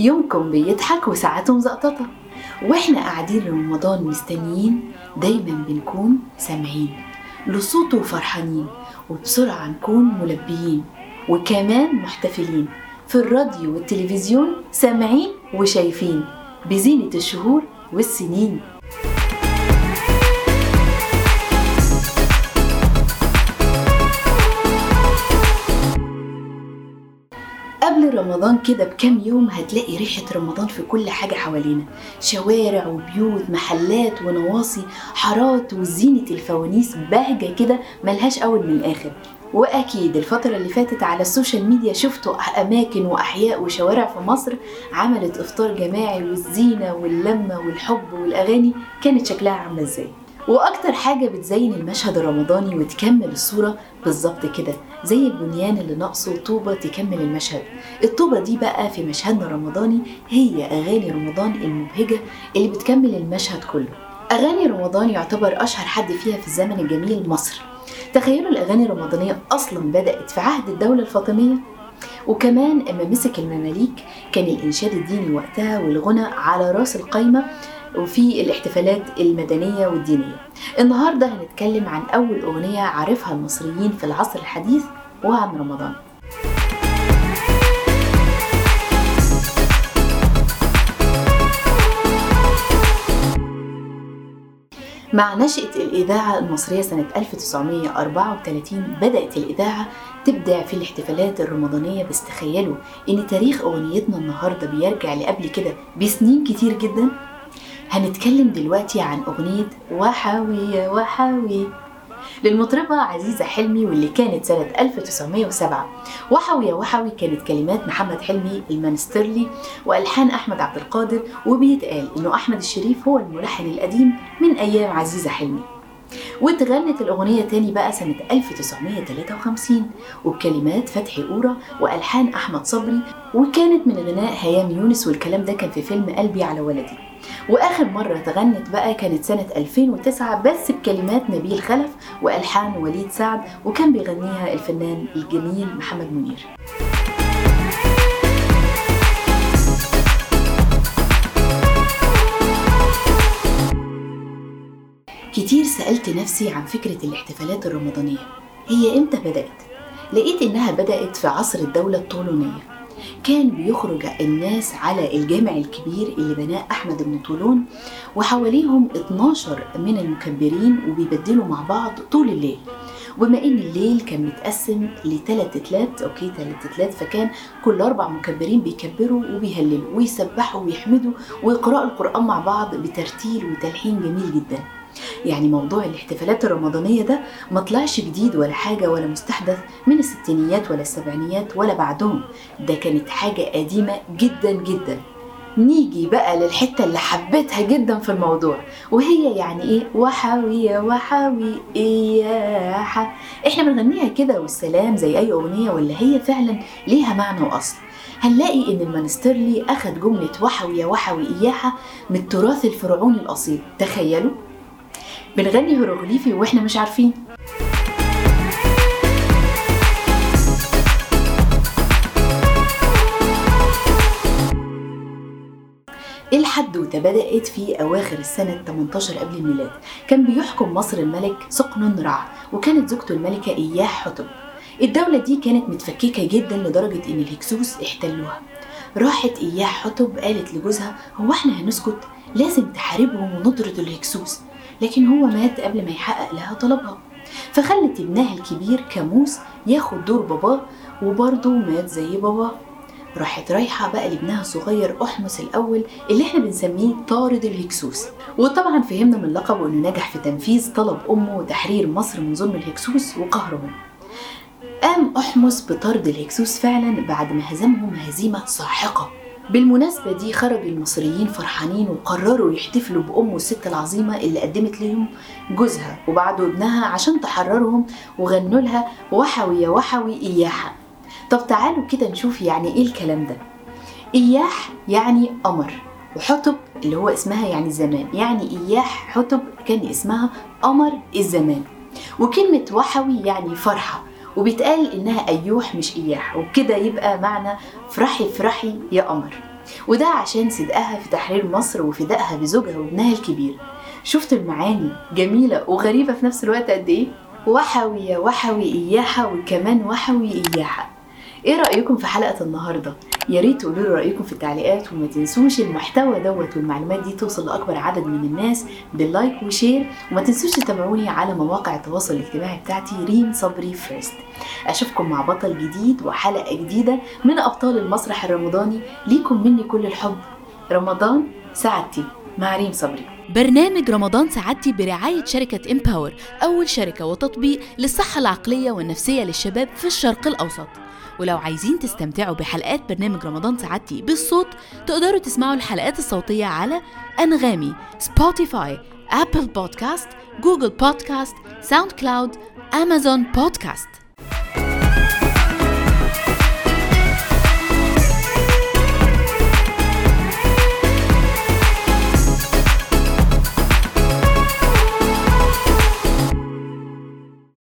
كلكم بيضحك وساعاته مزقططة. وإحنا قاعدين رمضان مستنيين دايما بنكون سامعين. لصوته وفرحانين وبسرعة نكون ملبيين وكمان محتفلين. في الراديو والتلفزيون سامعين وشايفين بزينة الشهور والسنين. رمضان كده بكام يوم هتلاقي ريحة رمضان في كل حاجة حوالينا. شوارع وبيوت محلات ونواصي حارات وزينة الفوانيس بهجة كده ملهاش أول من الآخر. وأكيد الفترة اللي فاتت على ال social media شفتوا أماكن وأحياء وشوارع في مصر عملت إفطار جماعي والزينة واللمة والحب والأغاني كانت شكلها عاملة إزاي؟ وأكتر حاجة بتزين المشهد الرمضاني وتكمل الصورة بالظبط كده زي البنيان اللي ناقصه طوبة تكمل المشهد. الطوبة دي بقى في مشهدنا الرمضاني هي أغاني رمضان المبهجة اللي بتكمل المشهد كله. أغاني رمضان يعتبر أشهر حد فيها في الزمن الجميل مصر. تخيلوا الأغاني الرمضانية أصلا بدأت في عهد الدولة الفاطمية. وكمان أما مسك المماليك كان الإنشاد الديني وقتها والغنى على رأس القايمة وفي الاحتفالات المدنية والدينية. النهاردة هنتكلم عن أول أغنية عرفها المصريين في العصر الحديث وعن رمضان. مع نشأة الإذاعة المصرية سنة 1934 بدأت الإذاعة تبدع في الاحتفالات الرمضانية بس تخيلوا إن تاريخ أغنيتنا النهاردة بيرجع لقبل كده بسنين كتير جدا. هنتكلم دلوقتي عن أغنية وحاوي يا وحاوي. للمطربة عزيزة حلمي واللي كانت سنة 1907 وحوي يا وحوي كانت كلمات محمد حلمي المنسترلي وألحان أحمد عبد القادر وبيتقال إنه أحمد الشريف هو الملحن القديم من أيام عزيزة حلمي. واتغنت الأغنية تاني بقى سنة 1953 وبكلمات فتحي قورة وألحان أحمد صبري. وكانت من غناء هيام يونس والكلام ده كان في فيلم قلبي على ولدي. وآخر مرة اتغنت بقى كانت سنة 2009 بس بكلمات نبيل خلف وألحان وليد سعد وكان بيغنيها الفنان الجميل محمد منير. كتير سألت نفسي عن فكرة الاحتفالات الرمضانية. هي إمتى بدأت؟ لقيت إنها بدأت في عصر الدولة الطولونية. كان بيخرج الناس على الجامع الكبير اللي بناه أحمد بن طولون وحواليهم 12 من المكبرين وبيبدلوا مع بعض طول الليل. وبما إن الليل كان متقسم لثلاث تلات أوكي ثلاث تلات فكان كل أربع مكبرين بيكبروا وبيهللوا ويسبحوا ويحمدوا ويقرأوا القرآن مع بعض بترتيل وتلحين جميل جدا. يعني موضوع الاحتفالات الرمضانية ده ما طلعش جديد ولا حاجة ولا مستحدث من الستينيات ولا السبعينيات ولا بعدهم. ده كانت حاجة قديمة جدا جدا. نيجي بقى للحتة اللي حبيتها جدا في الموضوع وهي يعني إيه؟ وحاوي يا وحاوي إياحة إحنا بنغنيها كده والسلام زي أي أغنية ولا هي فعلا ليها معنى وأصل. هنلاقي إن المنسترلي أخد جملة وحوي وحوي إياحة من التراث الفرعوني الأصيل. تخيلوا؟ بنغني هيروغليفي وإحنا مش عارفين. الحدوتة بدأت في أواخر السنة 18 قبل الميلاد. كان بيحكم مصر الملك سقنن رع وكانت زوجته الملكة إياح حتب الدولة دي كانت متفككة جدا لدرجة إن الهكسوس احتلوها. راحت إياح حتب قالت لجوزها هو إحنا هنسكت؟ لازم تحاربهم ونطرد الهكسوس. لكن هو مات قبل ما يحقق لها طلبها. فخلت ابنها الكبير كاموس ياخد دور باباه وبرضه مات زي باباه راحت رايحة بقى لابنها الصغير أحمس الأول اللي إحنا بنسميه طارد الهكسوس. وطبعا فهمنا من لقبه إنه نجح في تنفيذ طلب أمه وتحرير مصر من ظلم الهكسوس وقهرهم. قام أحمس بطرد الهكسوس فعلا بعد ما هزمهم هزيمة ساحقة. بالمناسبة دي خرج المصريين فرحانين وقرروا يحتفلوا بأم الست العظيمة اللي قدمت لهم جوزها وبعده ابنها عشان تحررهم وغنوا لها وحوي يا وحوي إياحة. طب تعالوا كده نشوف يعني إيه الكلام ده. إياح يعني قمر وحطب اللي هو اسمها يعني زمان يعني إياح حطب كان اسمها قمر الزمان. وكلمة وحوي يعني فرحة وبيتقال إنها أيوح مش إياح وبكده يبقى معنى فرحي فرحي يا قمر وده عشان صدقها في تحرير مصر وفدائها بزوجها وابنها الكبير شفتوا المعاني جميلة وغريبة في نفس الوقت قد إيه؟ وحوي يا وحوي إياحة وكمان وحوي إياحة إيه رأيكم في حلقة النهاردة؟ يا ريت تقولوا لي رأيكم في التعليقات وما تنسوش المحتوى دوت والمعلومات دي توصل لأكبر عدد من الناس بال like و share. وما تنسوش تتابعوني على مواقع التواصل الاجتماعي بتاعتي ريم صبري first أشوفكم مع بطل جديد وحلقة جديدة من أبطال المسرح الرمضاني. ليكم مني كل الحب. رمضان سعادتي مع ريم صبري. برنامج رمضان سعادتي برعاية شركة Empower أول شركة وتطبيق للصحة العقلية والنفسية للشباب في الشرق الأوسط. ولو عايزين تستمتعوا بحلقات برنامج رمضان سعادتي بالصوت تقدروا تسمعوا الحلقات الصوتية على أنغامي Spotify Apple Podcast Google Podcast SoundCloud Amazon Podcast